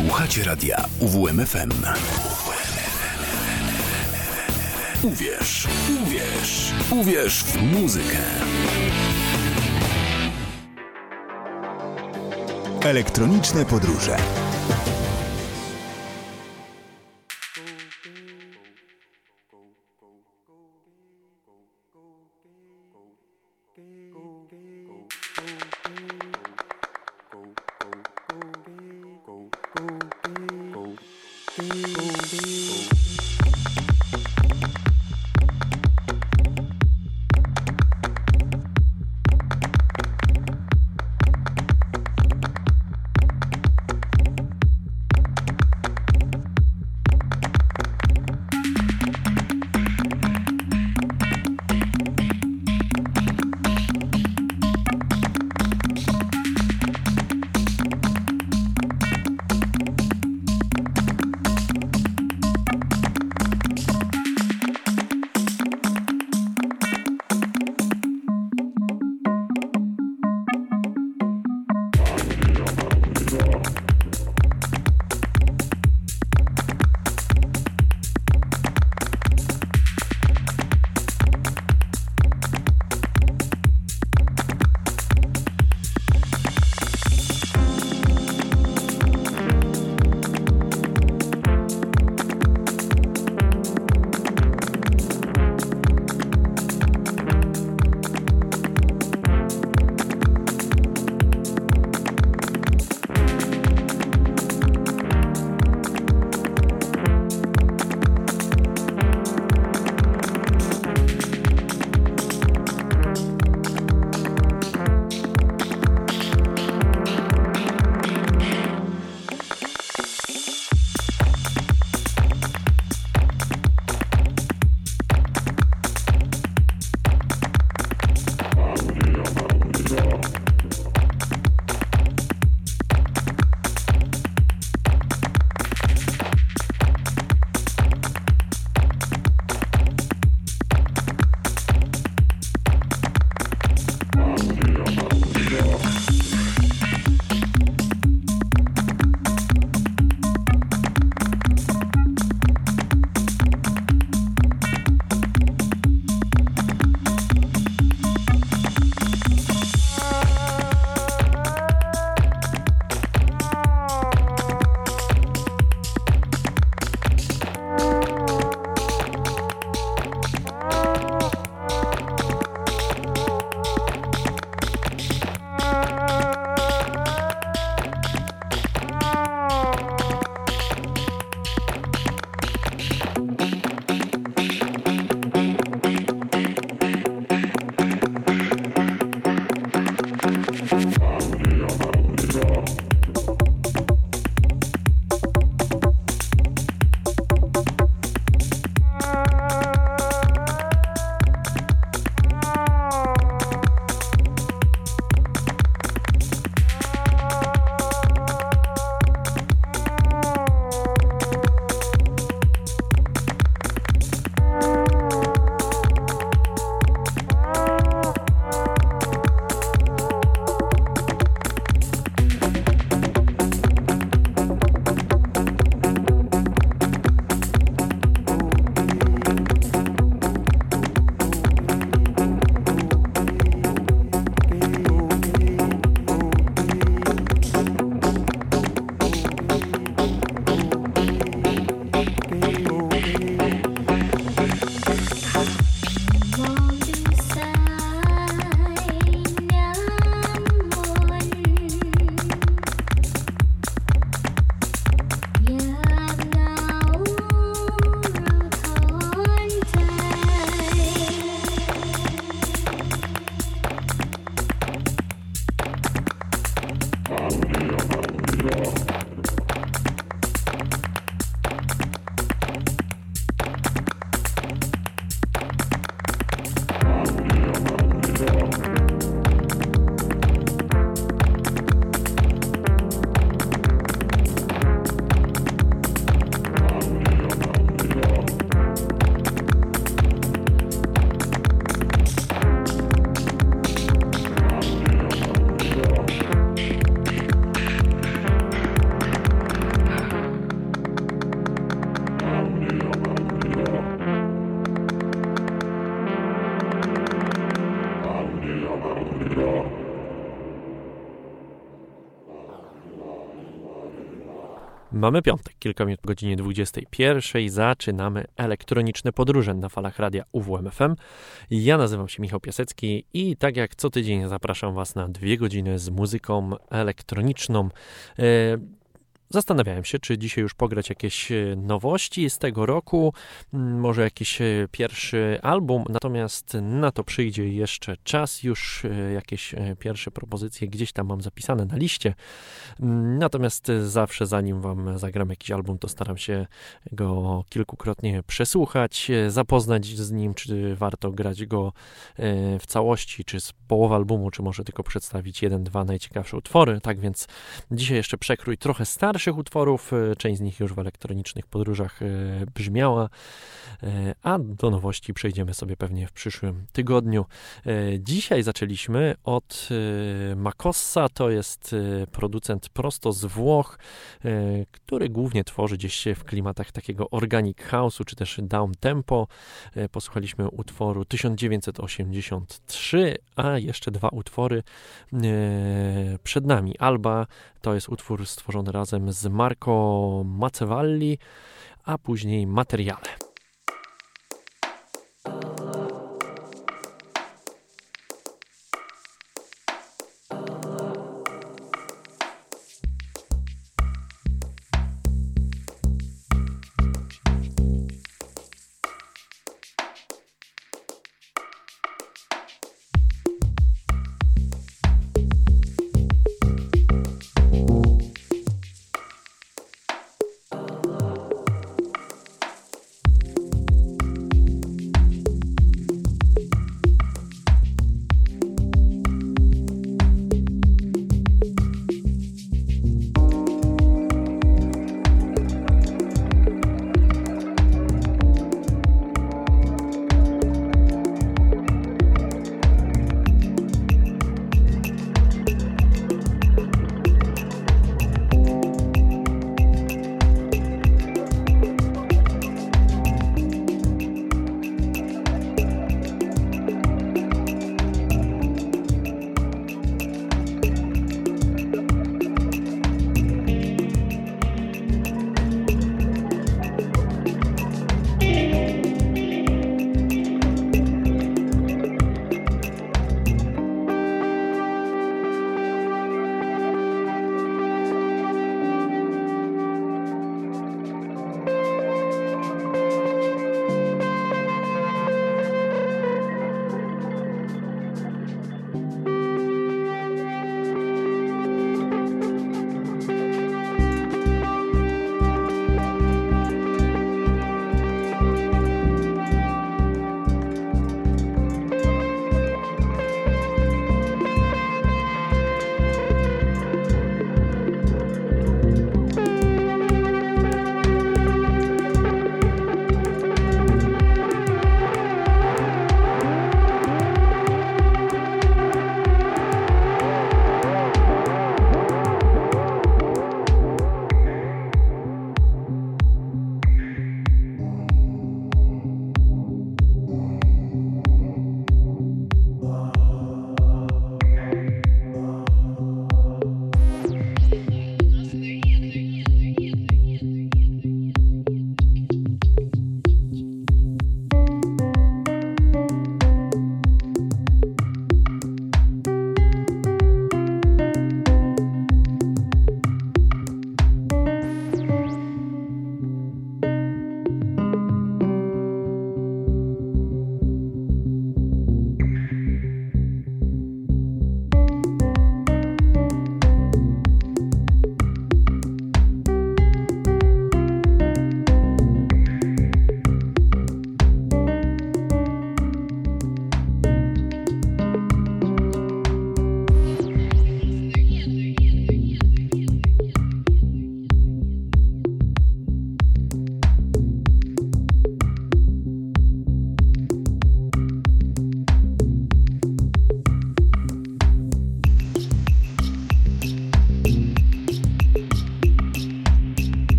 Słuchacie radia UWMFM. Uwierz, uwierz, uwierz w muzykę. Elektroniczne podróże. Mamy piątek, kilka minut po godzinie 21. Zaczynamy elektroniczne podróże na falach radia UWMFM. Ja nazywam się Michał Piasecki i tak jak co tydzień zapraszam Was na dwie godziny z muzyką elektroniczną. E, Zastanawiałem się, czy dzisiaj już pograć jakieś e, nowości z tego roku, może jakiś e, pierwszy album, natomiast na to przyjdzie jeszcze czas, już e, jakieś pierwsze propozycje gdzieś tam mam zapisane na liście. Natomiast zawsze zanim wam zagram jakiś album, to staram się go kilkukrotnie przesłuchać, zapoznać z nim, czy warto grać go w całości, czy z połowy albumu, czy może tylko przedstawić jeden, dwa najciekawsze utwory. Tak więc dzisiaj jeszcze przekrój trochę starszy, starszych utworów, e, część z nich już w elektronicznych podróżach e, brzmiała, e, a do nowości przejdziemy sobie pewnie w przyszłym tygodniu. Dzisiaj zaczęliśmy od Makossa, to jest producent prosto z Włoch, który głównie tworzy gdzieś w klimatach takiego organic house'u, czy też down tempo. Posłuchaliśmy utworu 1983, a jeszcze dwa utwory przed nami. Alba to jest utwór stworzony razem z Marco Macevalli, a później Materiale.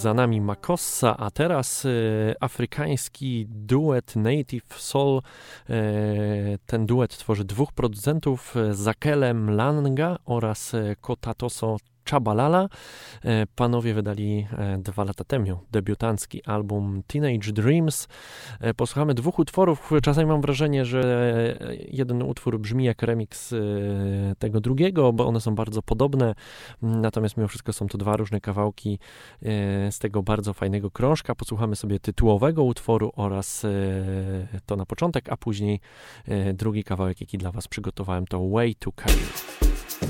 Za nami Makossa, a teraz e, afrykański duet Native Soul. E, ten duet tworzy dwóch producentów, e, Zakelem Langa oraz Kotatoso Chabalala. E, panowie wydali e, dwa lata temu debiutancki album Teenage Dreams. E, posłuchamy dwóch utworów. Czasami mam wrażenie, że jeden utwór brzmi jak remix tego drugiego, bo one są bardzo podobne. Natomiast mimo wszystko są to dwa różne kawałki z tego bardzo fajnego krążka. Posłuchamy sobie tytułowego utworu oraz to na początek, a później drugi kawałek, jaki dla Was przygotowałem, to Way to Carry.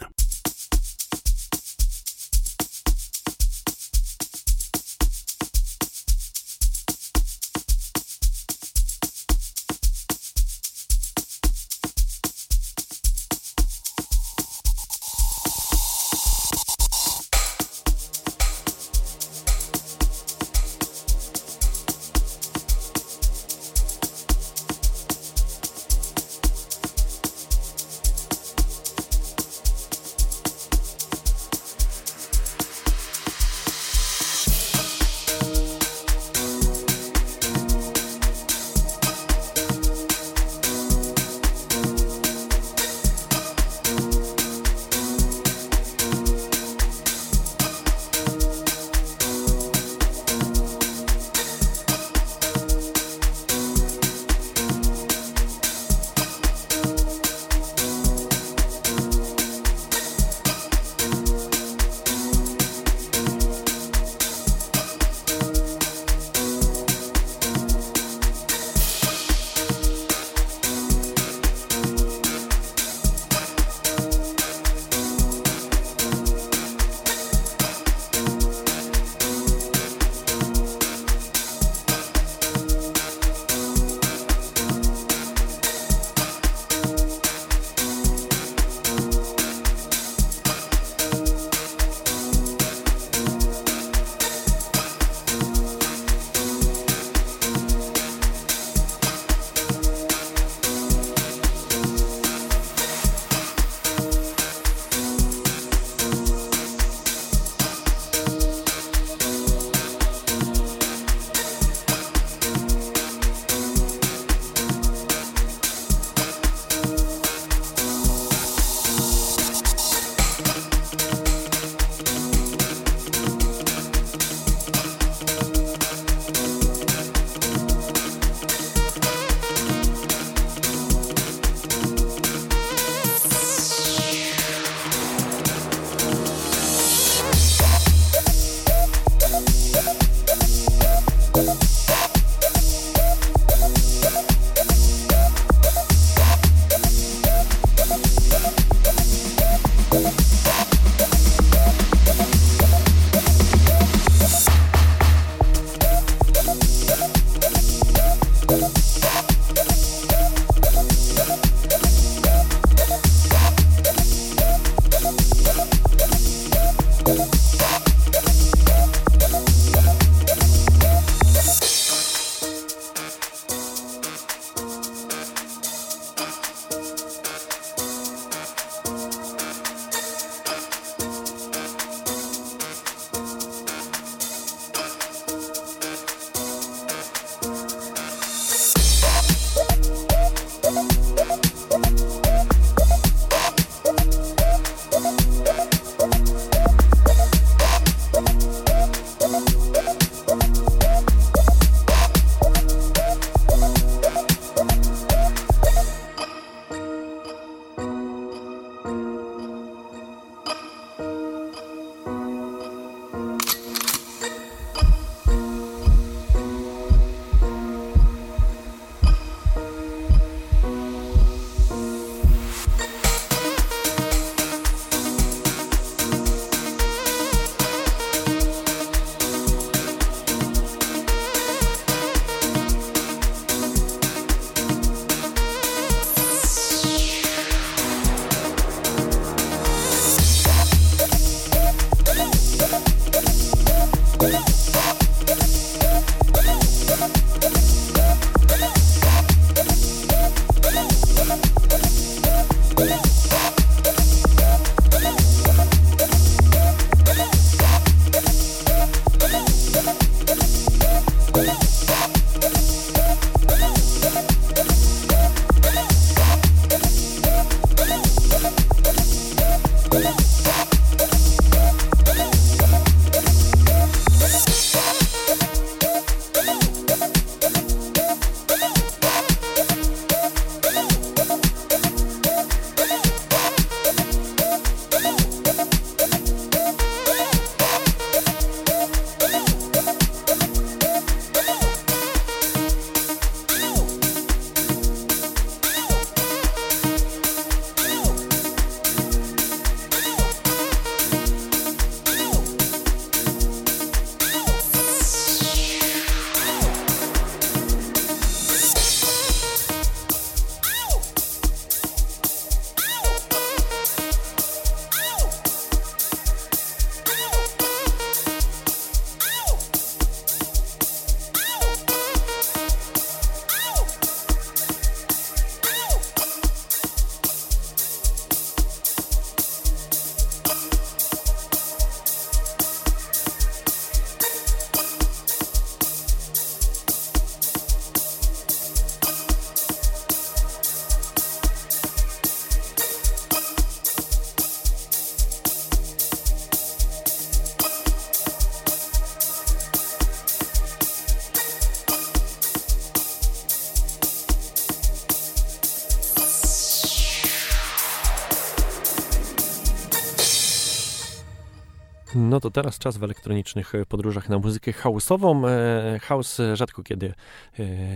No to teraz czas w elektronicznych podróżach na muzykę house'ową. E, house rzadko kiedy e,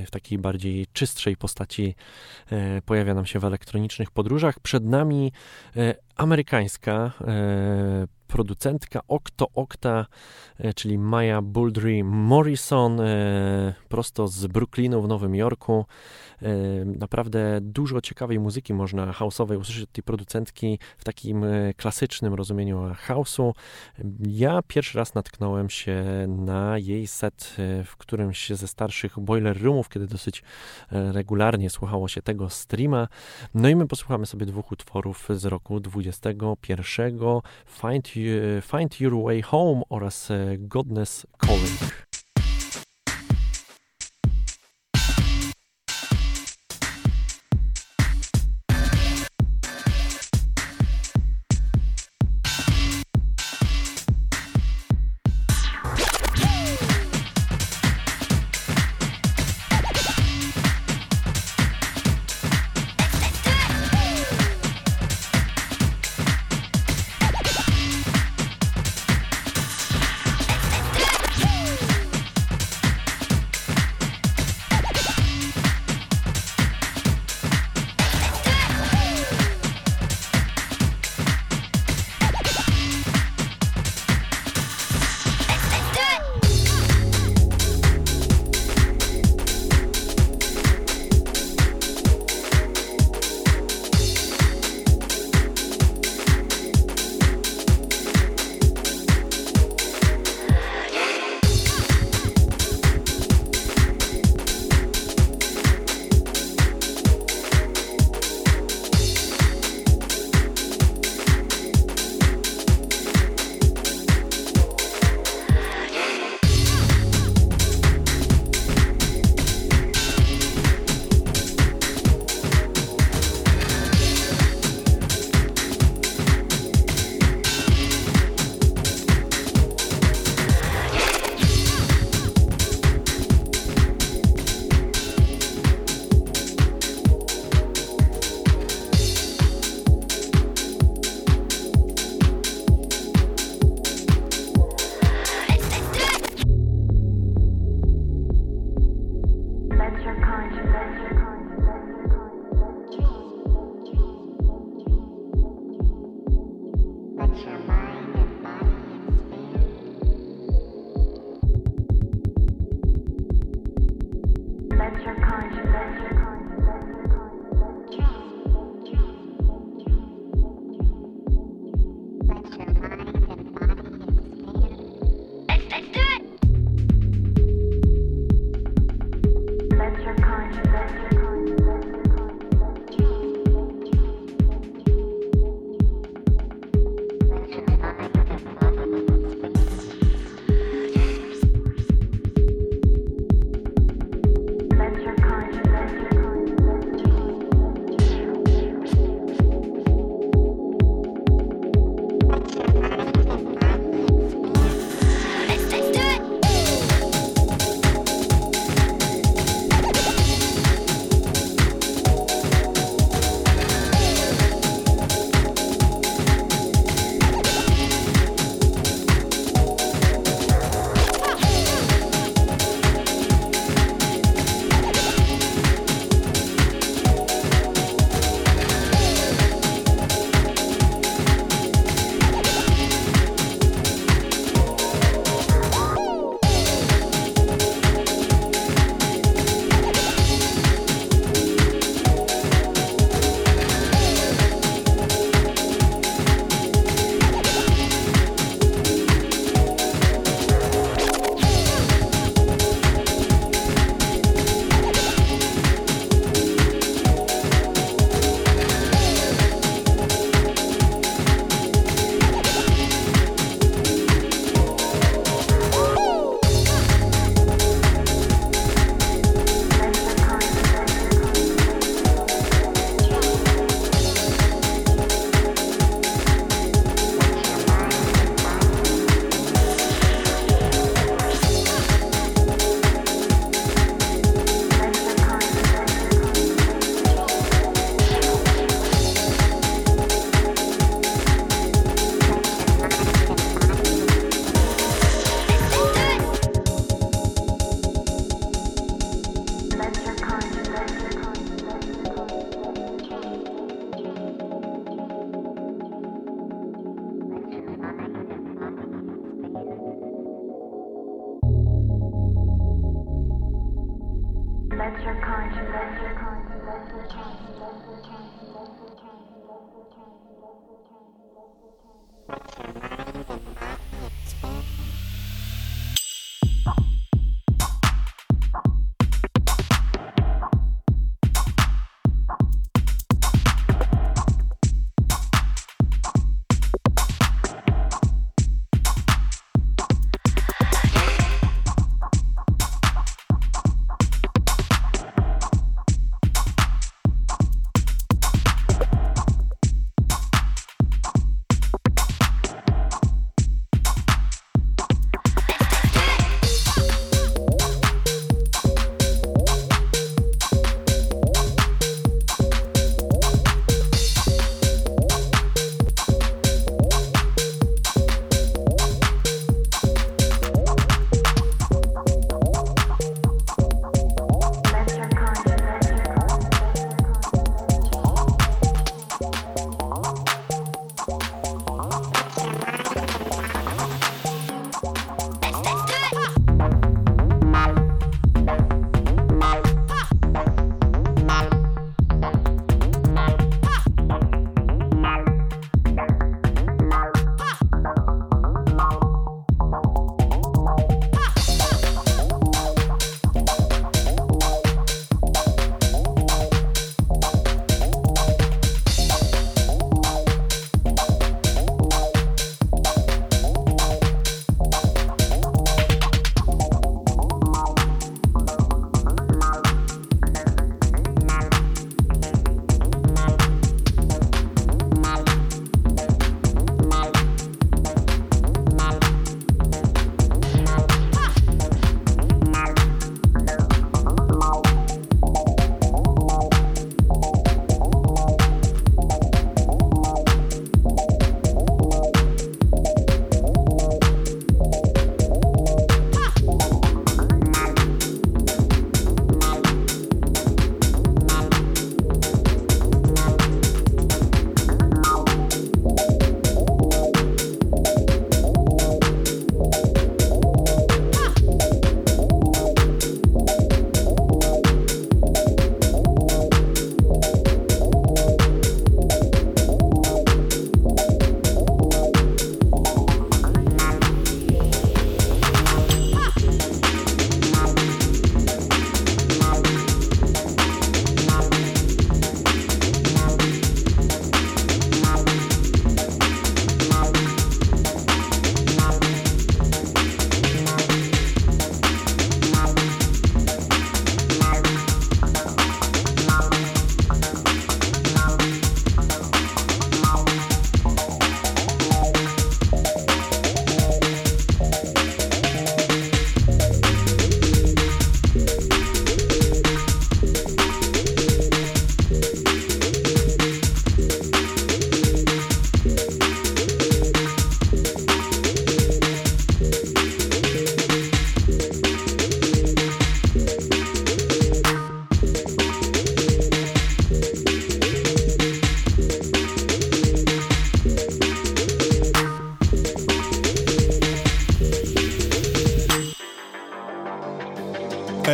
w takiej bardziej czystszej postaci e, pojawia nam się w elektronicznych podróżach. Przed nami amerykańska producentka Octo Octa, czyli Maya Buldry Morrison, prosto z Brooklynu w Nowym Jorku. Naprawdę dużo ciekawej muzyki można house'owej usłyszeć od tej producentki w takim klasycznym rozumieniu house'u. Ja pierwszy raz natknąłem się na jej set e, w którymś ze starszych Boiler Roomów, kiedy dosyć e, regularnie słuchało się tego streama. No i my posłuchamy sobie dwóch utworów z roku 21. Find, Find Your Way Home oraz e, Godness Calling.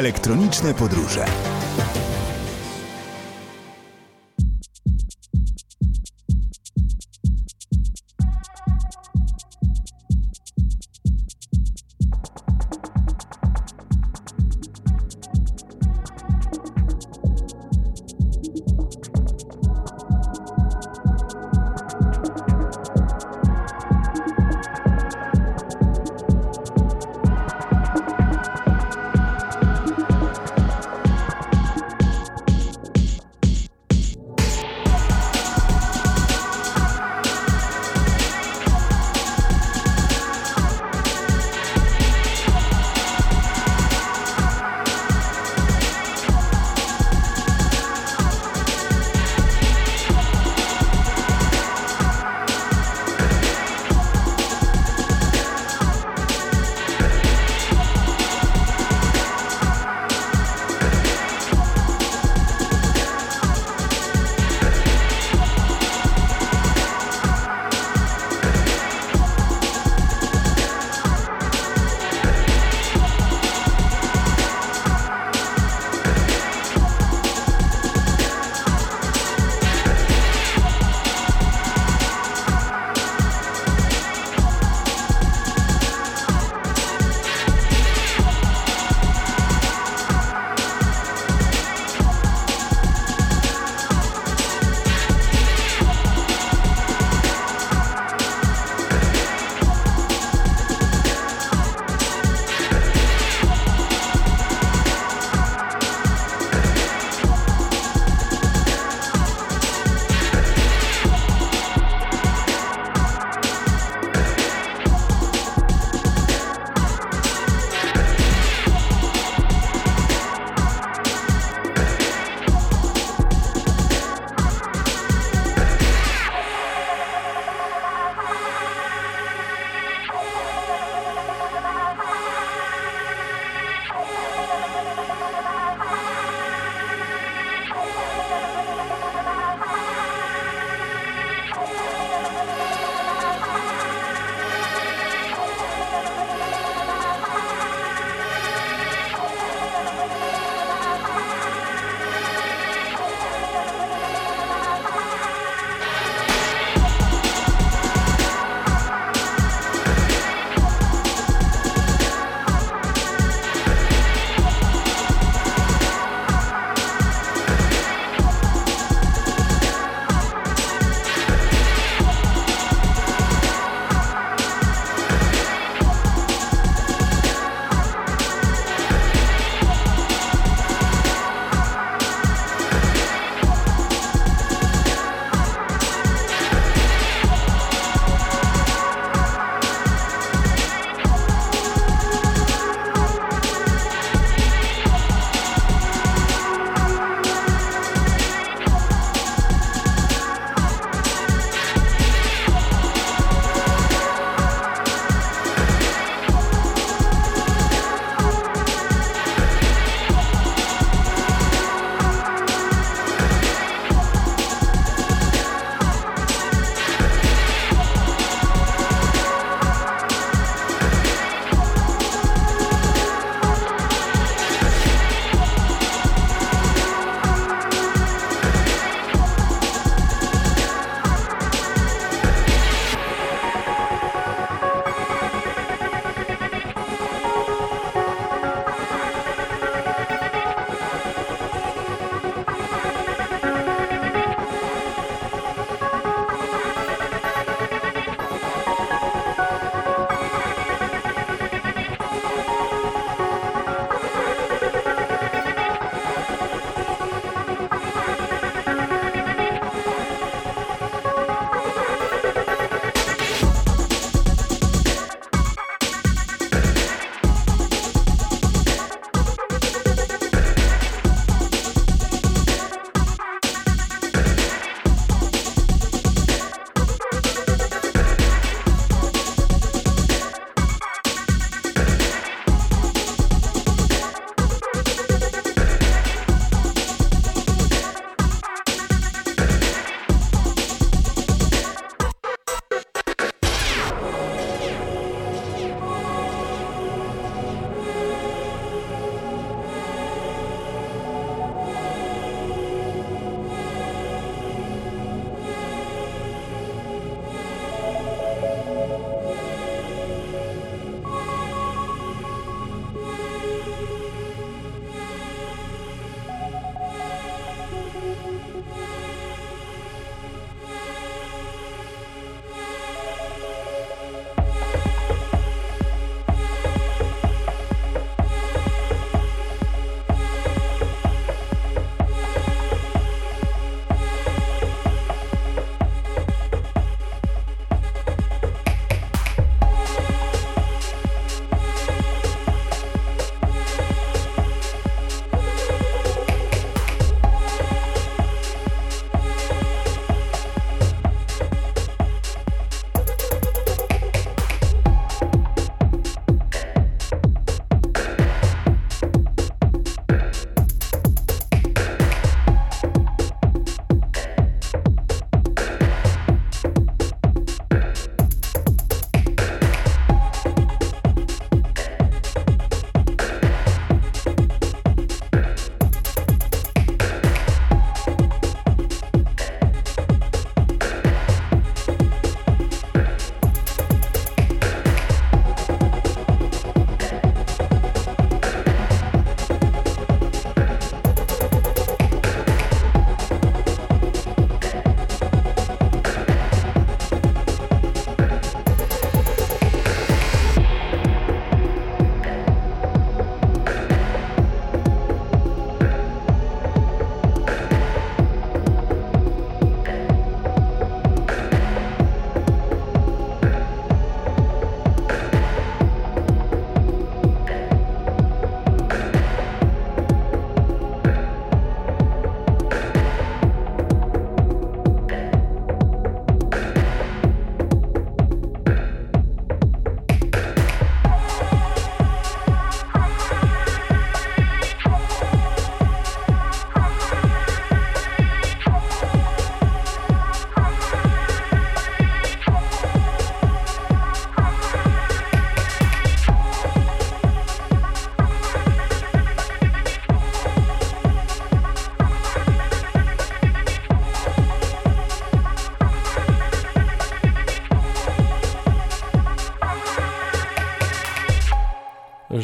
Elektroniczne podróże.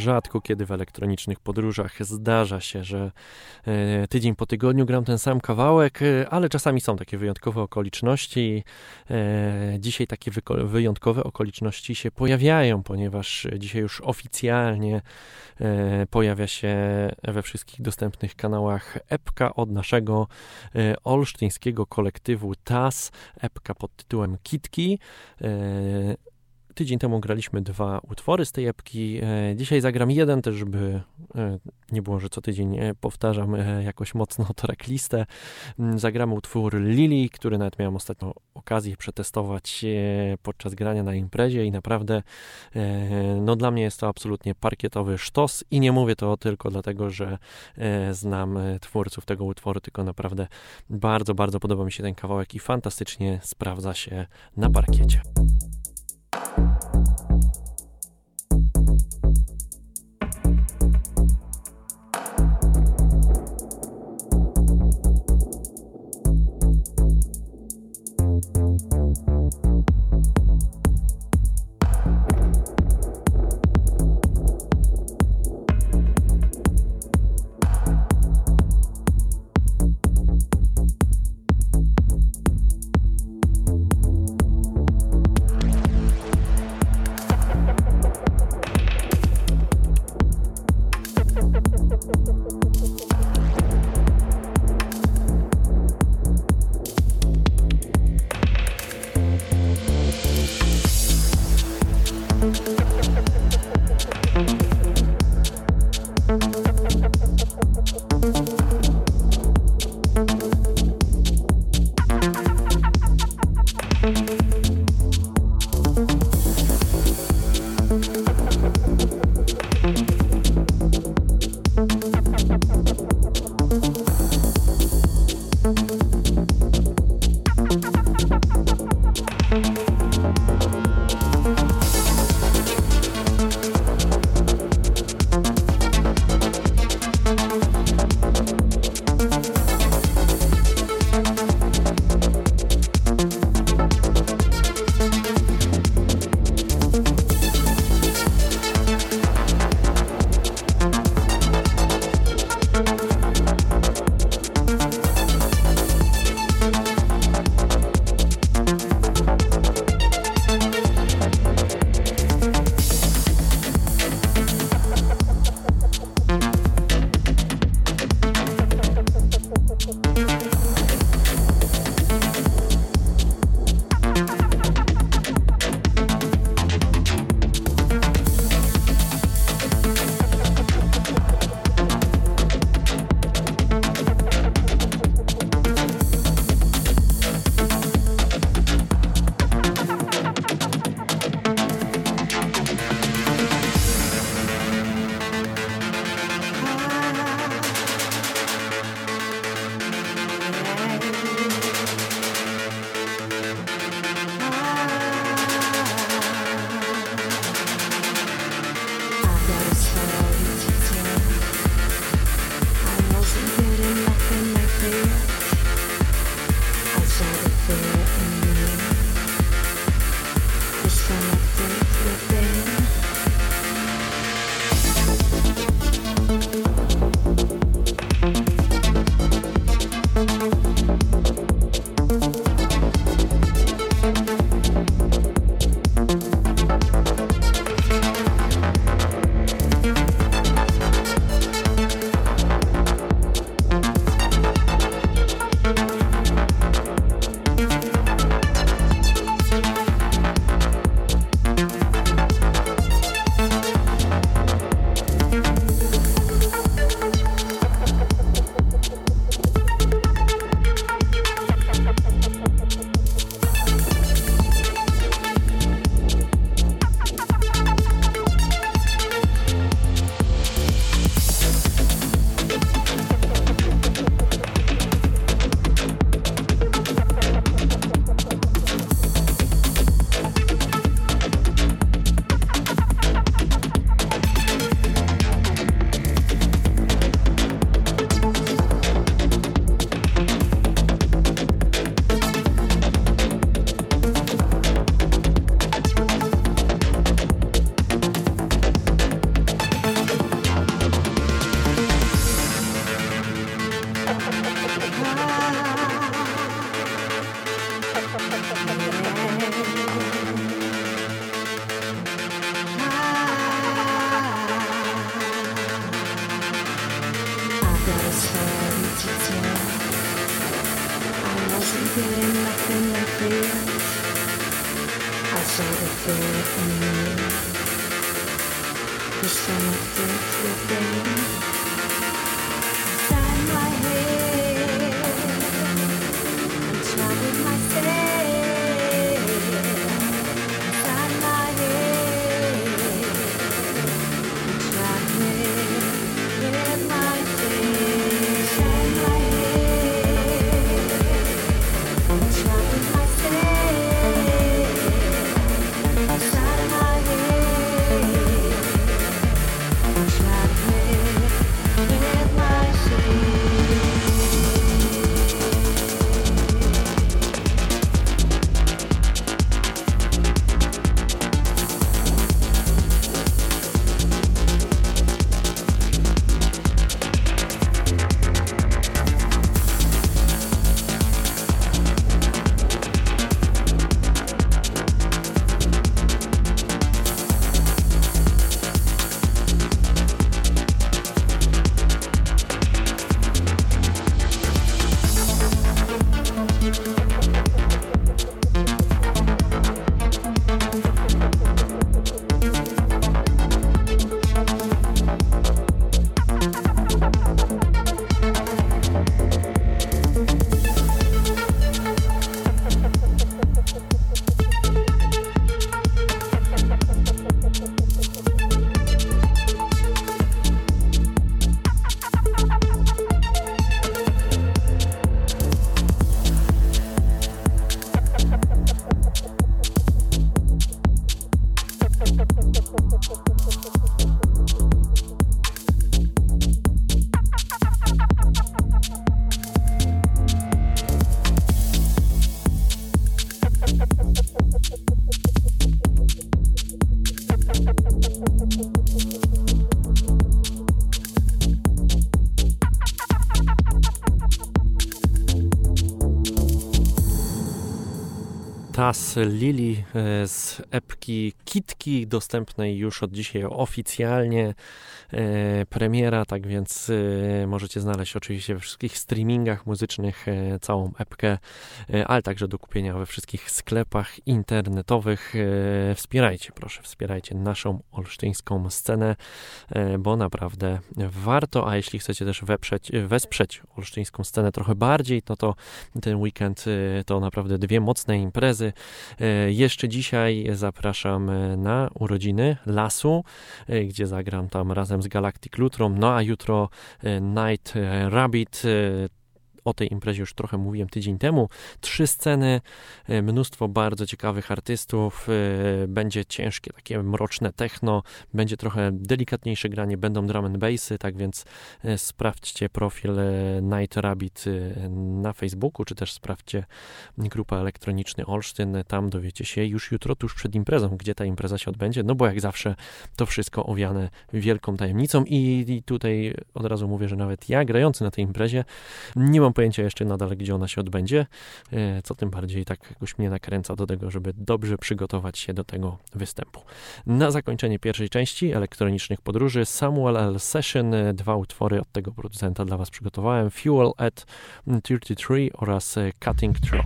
Rzadko kiedy w elektronicznych podróżach zdarza się, że e, tydzień po tygodniu gram ten sam kawałek, e, ale czasami są takie wyjątkowe okoliczności. E, dzisiaj takie wyjątkowe okoliczności się pojawiają, ponieważ dzisiaj już oficjalnie pojawia się we wszystkich dostępnych kanałach epka od naszego olsztyńskiego kolektywu TAS, epka pod tytułem Kitki. Tydzień temu graliśmy dwa utwory z tej epki. E, dzisiaj zagram jeden też, żeby e, nie było, że co tydzień e, powtarzam jakoś mocno tracklistę. Mm, zagramy utwór Lili, który nawet miałem ostatnio okazję przetestować podczas grania na imprezie i naprawdę no dla mnie jest to absolutnie parkietowy sztos i nie mówię to tylko dlatego, że znam twórców tego utworu, tylko naprawdę bardzo, bardzo podoba mi się ten kawałek i fantastycznie sprawdza się na parkiecie. Taz Lili e, z epki Kitki, dostępnej już od dzisiaj oficjalnie. E, premiera, tak więc e, możecie znaleźć oczywiście we wszystkich streamingach muzycznych całą epkę, ale także do kupienia we wszystkich sklepach internetowych. Wspierajcie, proszę, wspierajcie naszą olsztyńską scenę, bo naprawdę warto, a jeśli chcecie też wesprzeć olsztyńską scenę trochę bardziej, no to ten weekend to naprawdę dwie mocne imprezy. E, jeszcze dzisiaj zapraszam e, na urodziny Lasu, e, gdzie zagram tam razem z Galactic Lutrom. No a jutro Night Rabbit o tej imprezie już trochę mówiłem tydzień temu. Trzy sceny, e, mnóstwo bardzo ciekawych artystów, e, będzie ciężkie, takie mroczne techno, będzie trochę delikatniejsze granie, będą drum and bassy, tak więc e, sprawdźcie profil Night Rabbit na Facebooku, czy też sprawdźcie grupa elektroniczny Olsztyn, tam dowiecie się już jutro, tuż przed imprezą, gdzie ta impreza się odbędzie, no bo jak zawsze to wszystko owiane wielką tajemnicą i, i tutaj od razu mówię, że nawet ja grający na tej imprezie nie mam pojęcia jeszcze nadal, gdzie ona się odbędzie, e, co tym bardziej tak jakoś mnie nakręca do tego, żeby dobrze przygotować się do tego występu. Na zakończenie pierwszej części elektronicznych podróży Samuel L. Session, e, dwa utwory od tego producenta dla Was przygotowałem, Fuel at 33 oraz e, Cutting Throw.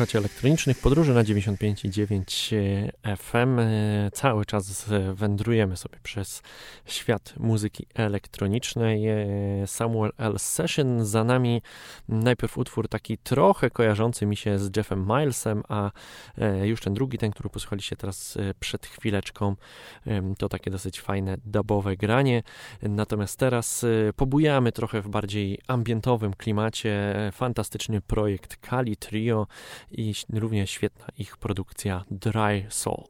Słuchacie elektronicznych podróży na 95,9 FM. Cały czas wędrujemy sobie przez świat muzyki elektronicznej. Samuel L. Session za nami. Najpierw utwór taki trochę kojarzący mi się z Jeffem Milesem, a już ten drugi, ten, który posłuchaliście teraz przed chwileczką, to takie dosyć fajne dubowe granie. Natomiast teraz pobujamy trochę w bardziej ambientowym klimacie. Fantastyczny projekt Kali Trio i również świetna ich produkcja Dry Soul.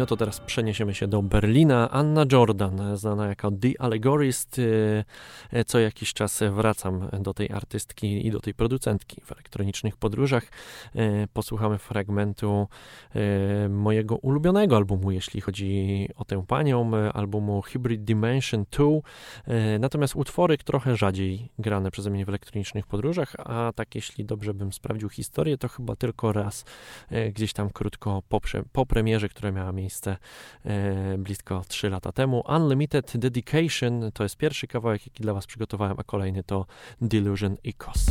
No to teraz przeniesiemy się do Berlina. Anna Jordan, znana jako The Allegorist. Y, y, co jakiś czas wracam do tej artystki i do tej producentki w elektronicznych podróżach. Y, posłuchamy fragmentu mojego ulubionego albumu, jeśli chodzi o tę panią, albumu Hybrid Dimension 2. Natomiast utwory trochę rzadziej grane przeze mnie w elektronicznych podróżach, a tak jeśli dobrze bym sprawdził historię, to chyba tylko raz gdzieś tam krótko po, po premierze, która miała miejsce e, blisko 3 lata temu. Unlimited Dedication to jest pierwszy kawałek, jaki dla Was przygotowałem, a kolejny to Delusion Ecos.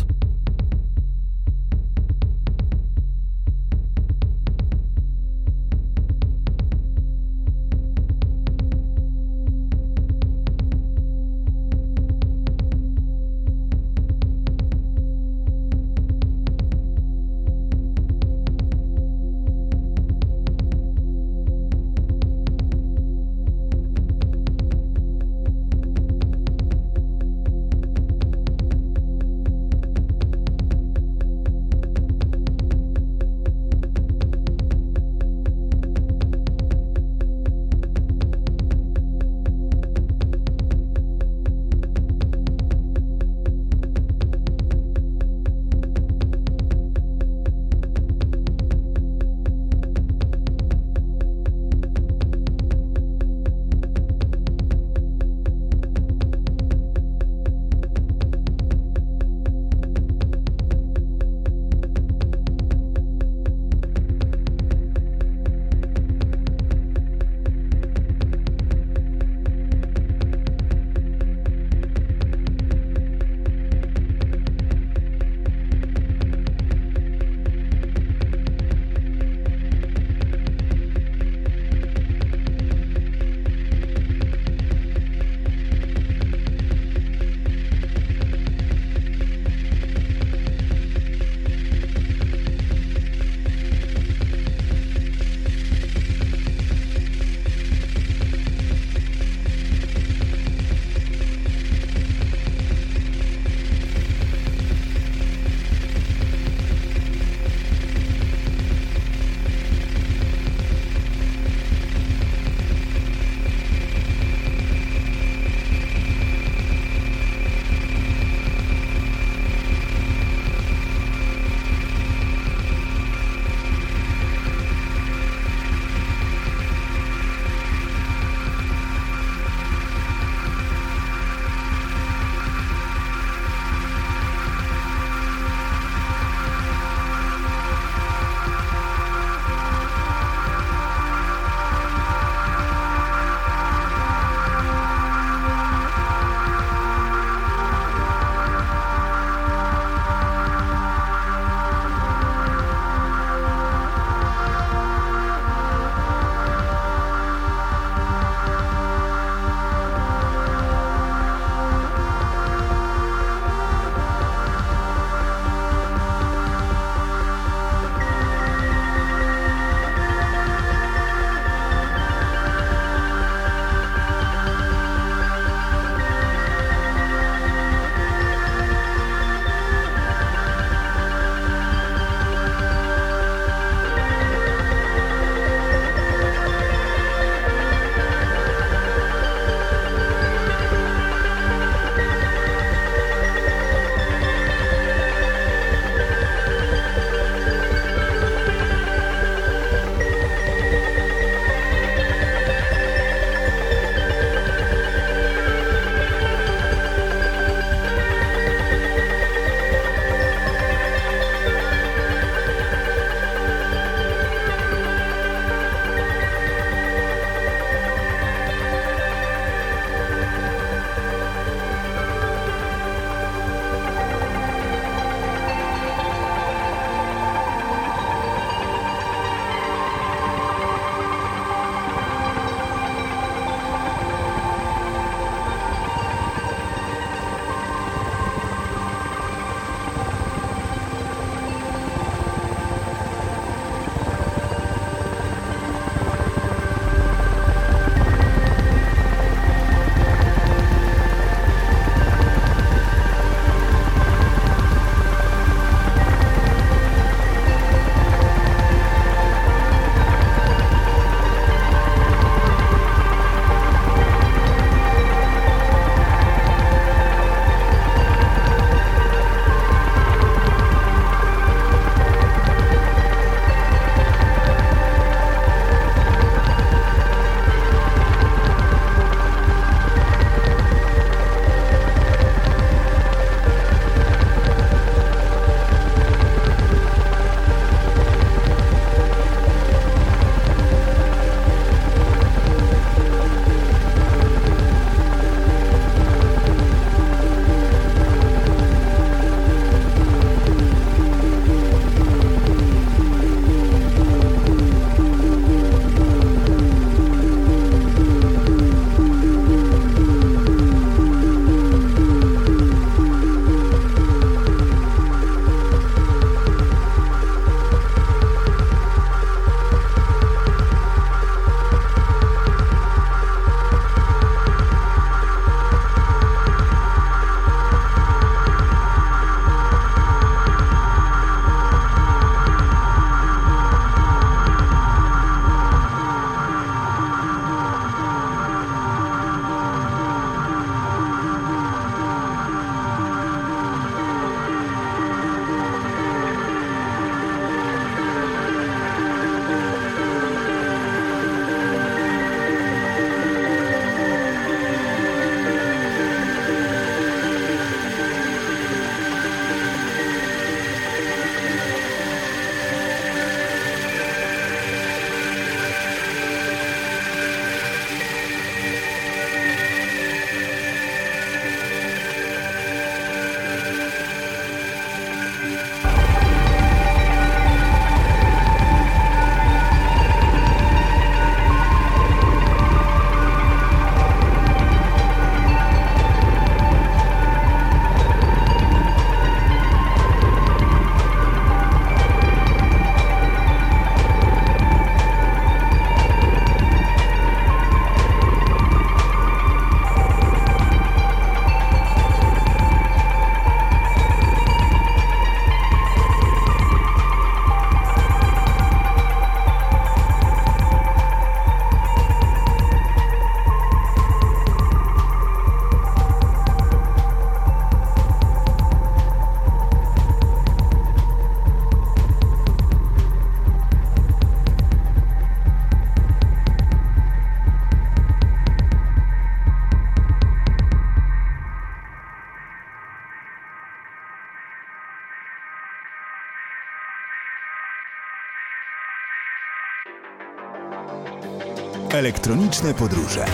Elektroniczne podróże.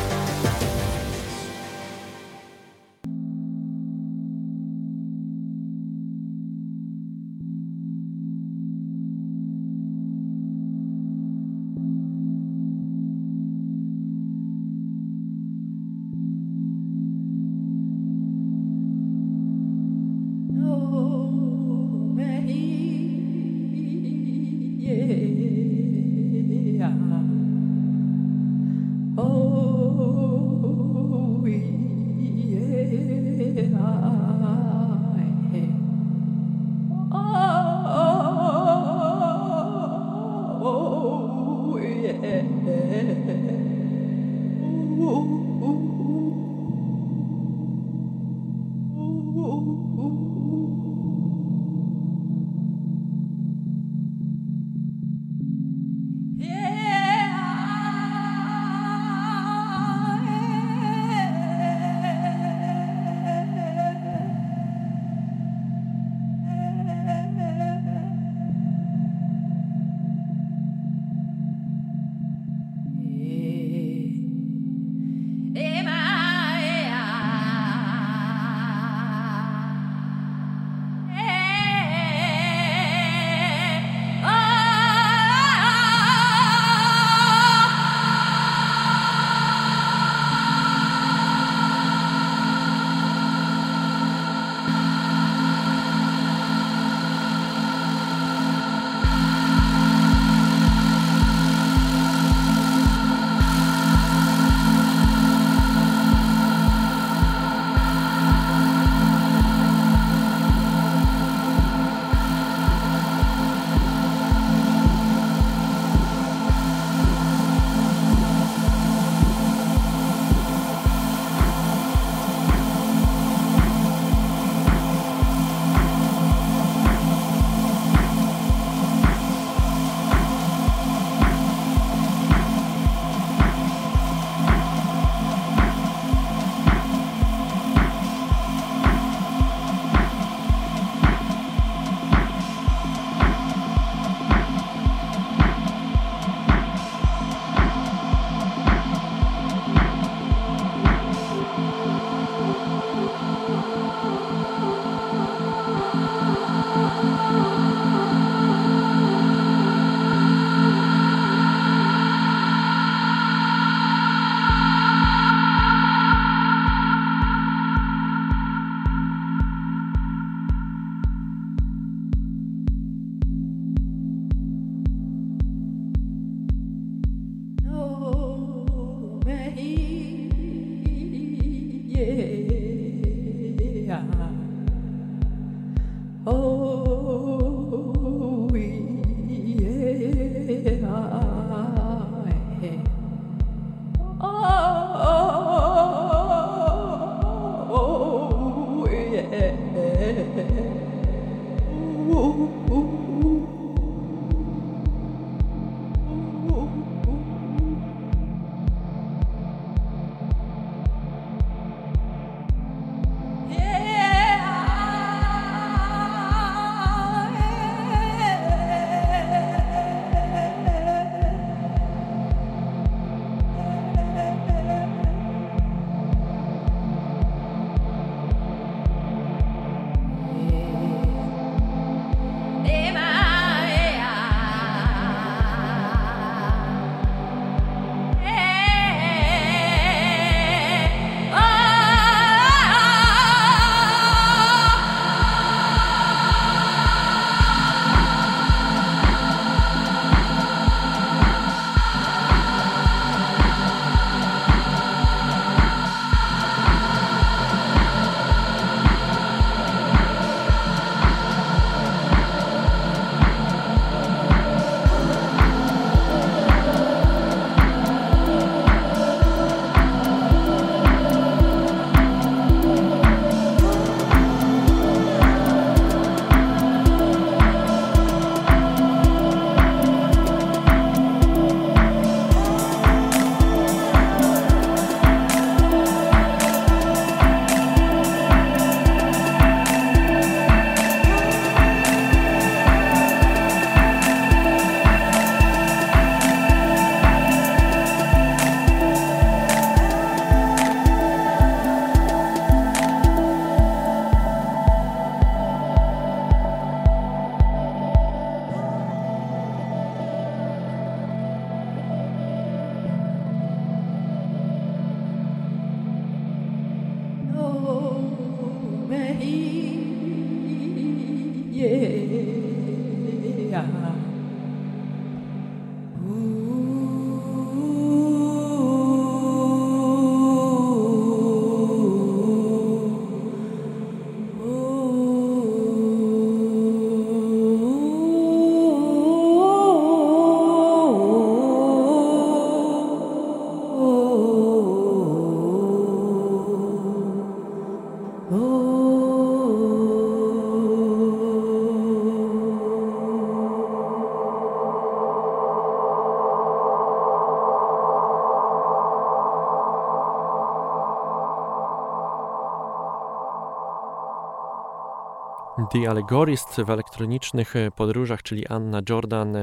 The Allegorist w elektronicznych podróżach, czyli Anna Jordan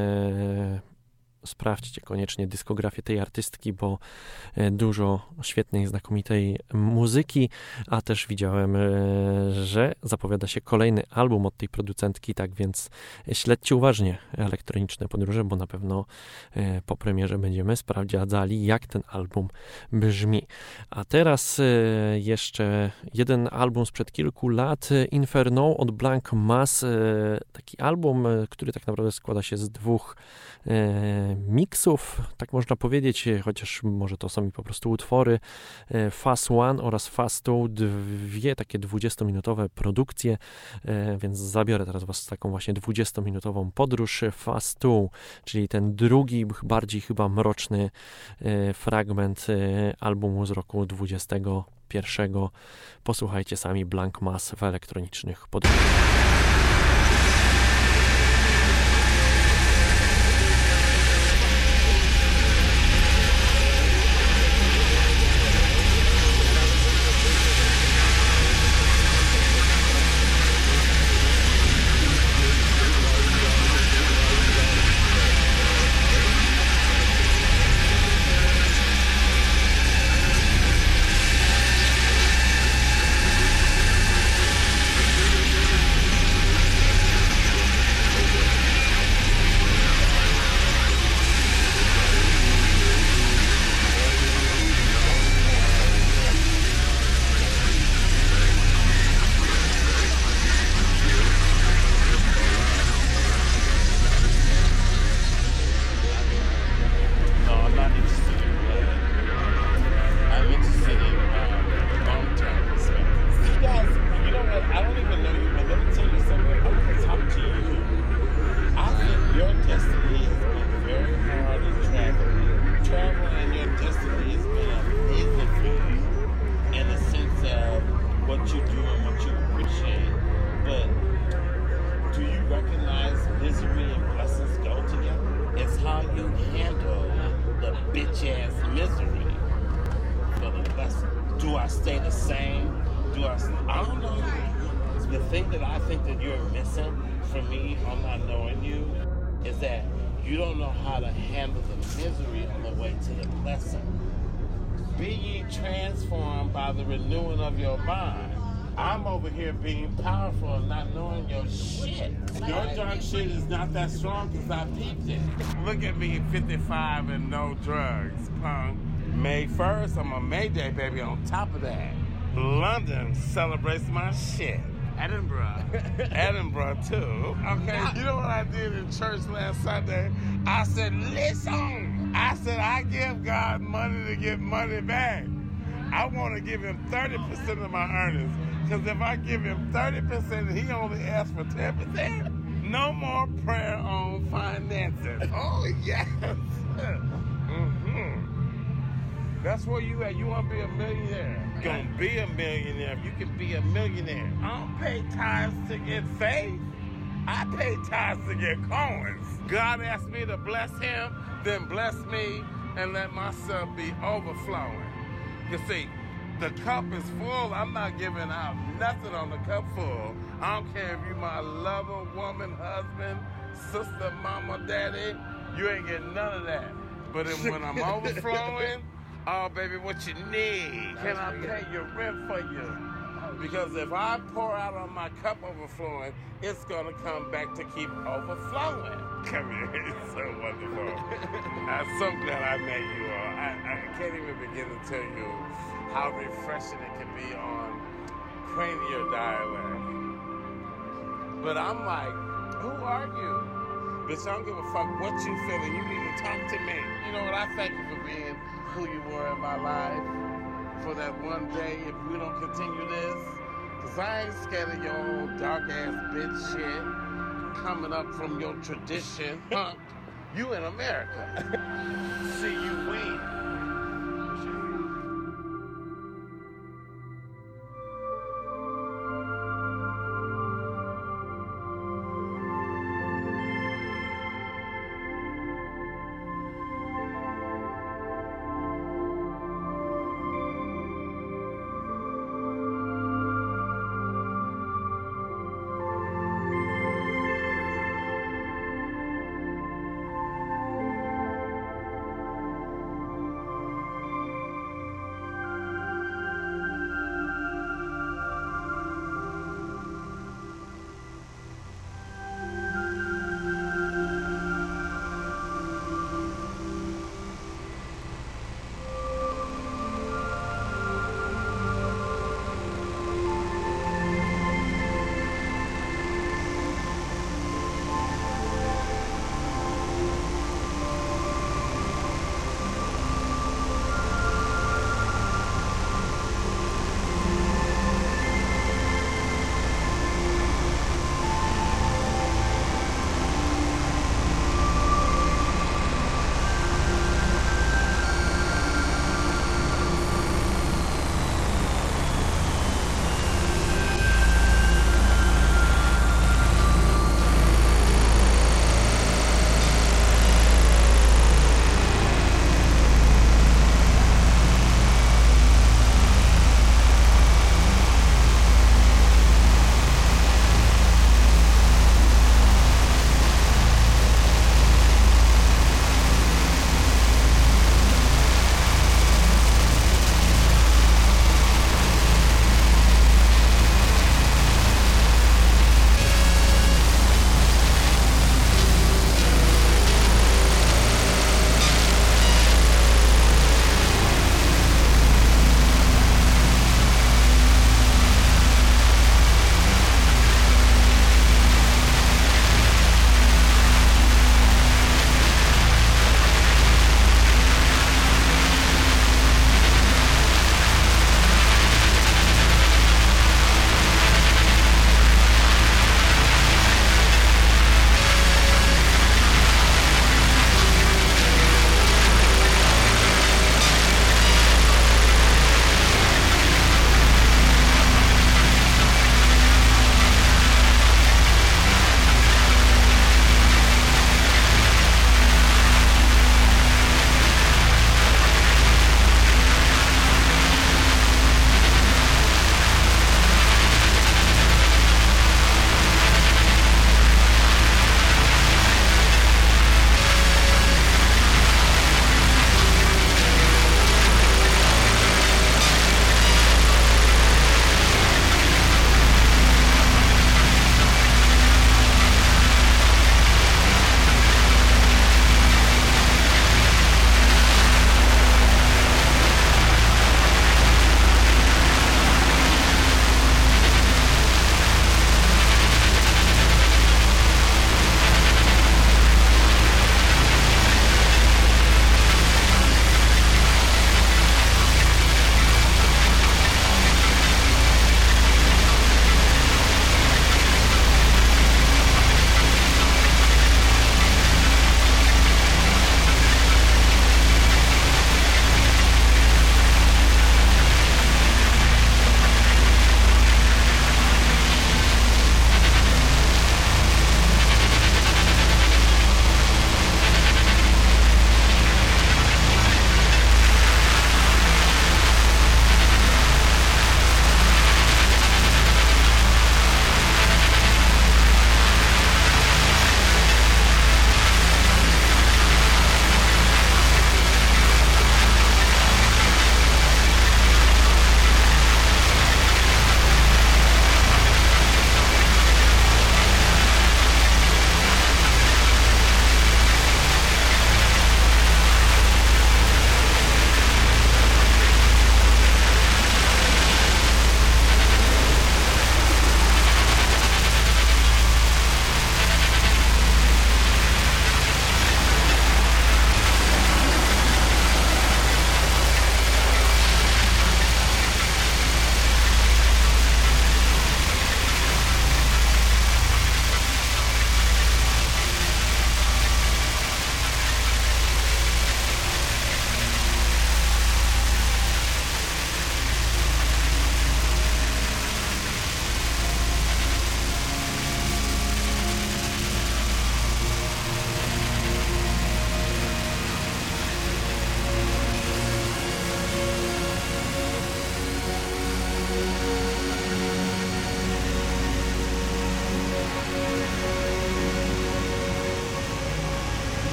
sprawdźcie koniecznie dyskografię tej artystki, bo e, dużo świetnej, znakomitej muzyki, a też widziałem, e, że zapowiada się kolejny album od tej producentki, tak więc śledźcie uważnie elektroniczne podróże, bo na pewno e, po premierze będziemy sprawdzali, jak ten album brzmi. A teraz jeszcze jeden album sprzed kilku lat, Inferno od Blank Mass, taki album, który tak naprawdę składa się z dwóch miksów, tak można powiedzieć, chociaż może to są mi po prostu utwory. E, Fast One oraz Fast Two, dwie takie 20-minutowe produkcje, e, więc zabiorę teraz Was w taką właśnie 20-minutową podróż Fast Two, czyli ten drugi, bardziej chyba mroczny e, fragment albumu z roku 21. Posłuchajcie sami Blank Mass w elektronicznych podróżach. Baby, on top of that, London celebrates my shit. Edinburgh. Edinburgh, too. Okay, you know what I did in church last Sunday? I said, listen. I said, I give God money to get money back. I want to give him 30% of my earnings. Because if I give him 30% he only asks for 10%, no more prayer on finances. Oh, yes. mm-hmm. That's where you at. You want to be a millionaire. Gonna be a millionaire. You can be a millionaire. I don't pay tithes to get faith. I pay tithes to get coins. God asked me to bless him, then bless me, and let myself be overflowing. You see, the cup is full. I'm not giving out nothing on the cup full. I don't care if you my lover, woman, husband, sister, mama, daddy. You ain't getting none of that. But when I'm overflowing, Oh, baby, what you need? Can I pay your rent for you? Oh, because if I pour out on my cup overflowing, it's going to come back to keep overflowing. Come here, it's so wonderful. I'm so glad I met you all. I, I can't even begin to tell you how refreshing it can be on cranial dialect. But I'm like, who are you? Bitch, I don't give a fuck what you feeling. You need to talk to me. You know what? I thank you for being who you were in my life for that one day if we don't continue this. Cause I ain't scared of your old dark ass bitch shit coming up from your tradition. Huh? You in America. See you win.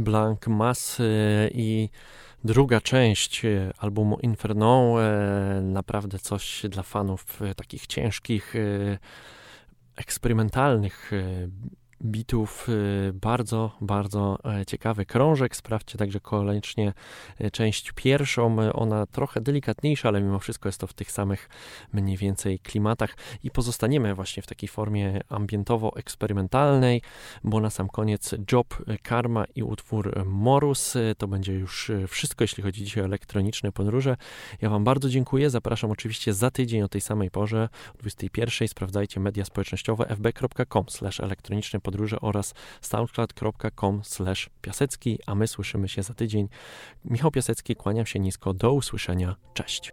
Blank Mass y, i druga część y, albumu Inferno. Y, naprawdę coś dla fanów takich ciężkich, eksperymentalnych bitów. Y, bardzo, bardzo e, ciekawy krążek. Sprawdźcie także koniecznie e, część pierwszą. Ona trochę delikatniejsza, ale mimo wszystko jest to w tych samych mniej więcej klimatach i pozostaniemy właśnie w takiej formie ambientowo-eksperymentalnej, bo na sam koniec Job, Karma i utwór Morus. To będzie już wszystko, jeśli chodzi dzisiaj o elektroniczne podróże. Ja Wam bardzo dziękuję. Zapraszam oczywiście za tydzień o tej samej porze, o 21. Sprawdzajcie media społecznościowe fb.com elektroniczne podróże oraz soundcloud.com piasecki, a my słyszymy się za tydzień. Michał Piasecki, kłaniam się nisko, do usłyszenia, cześć.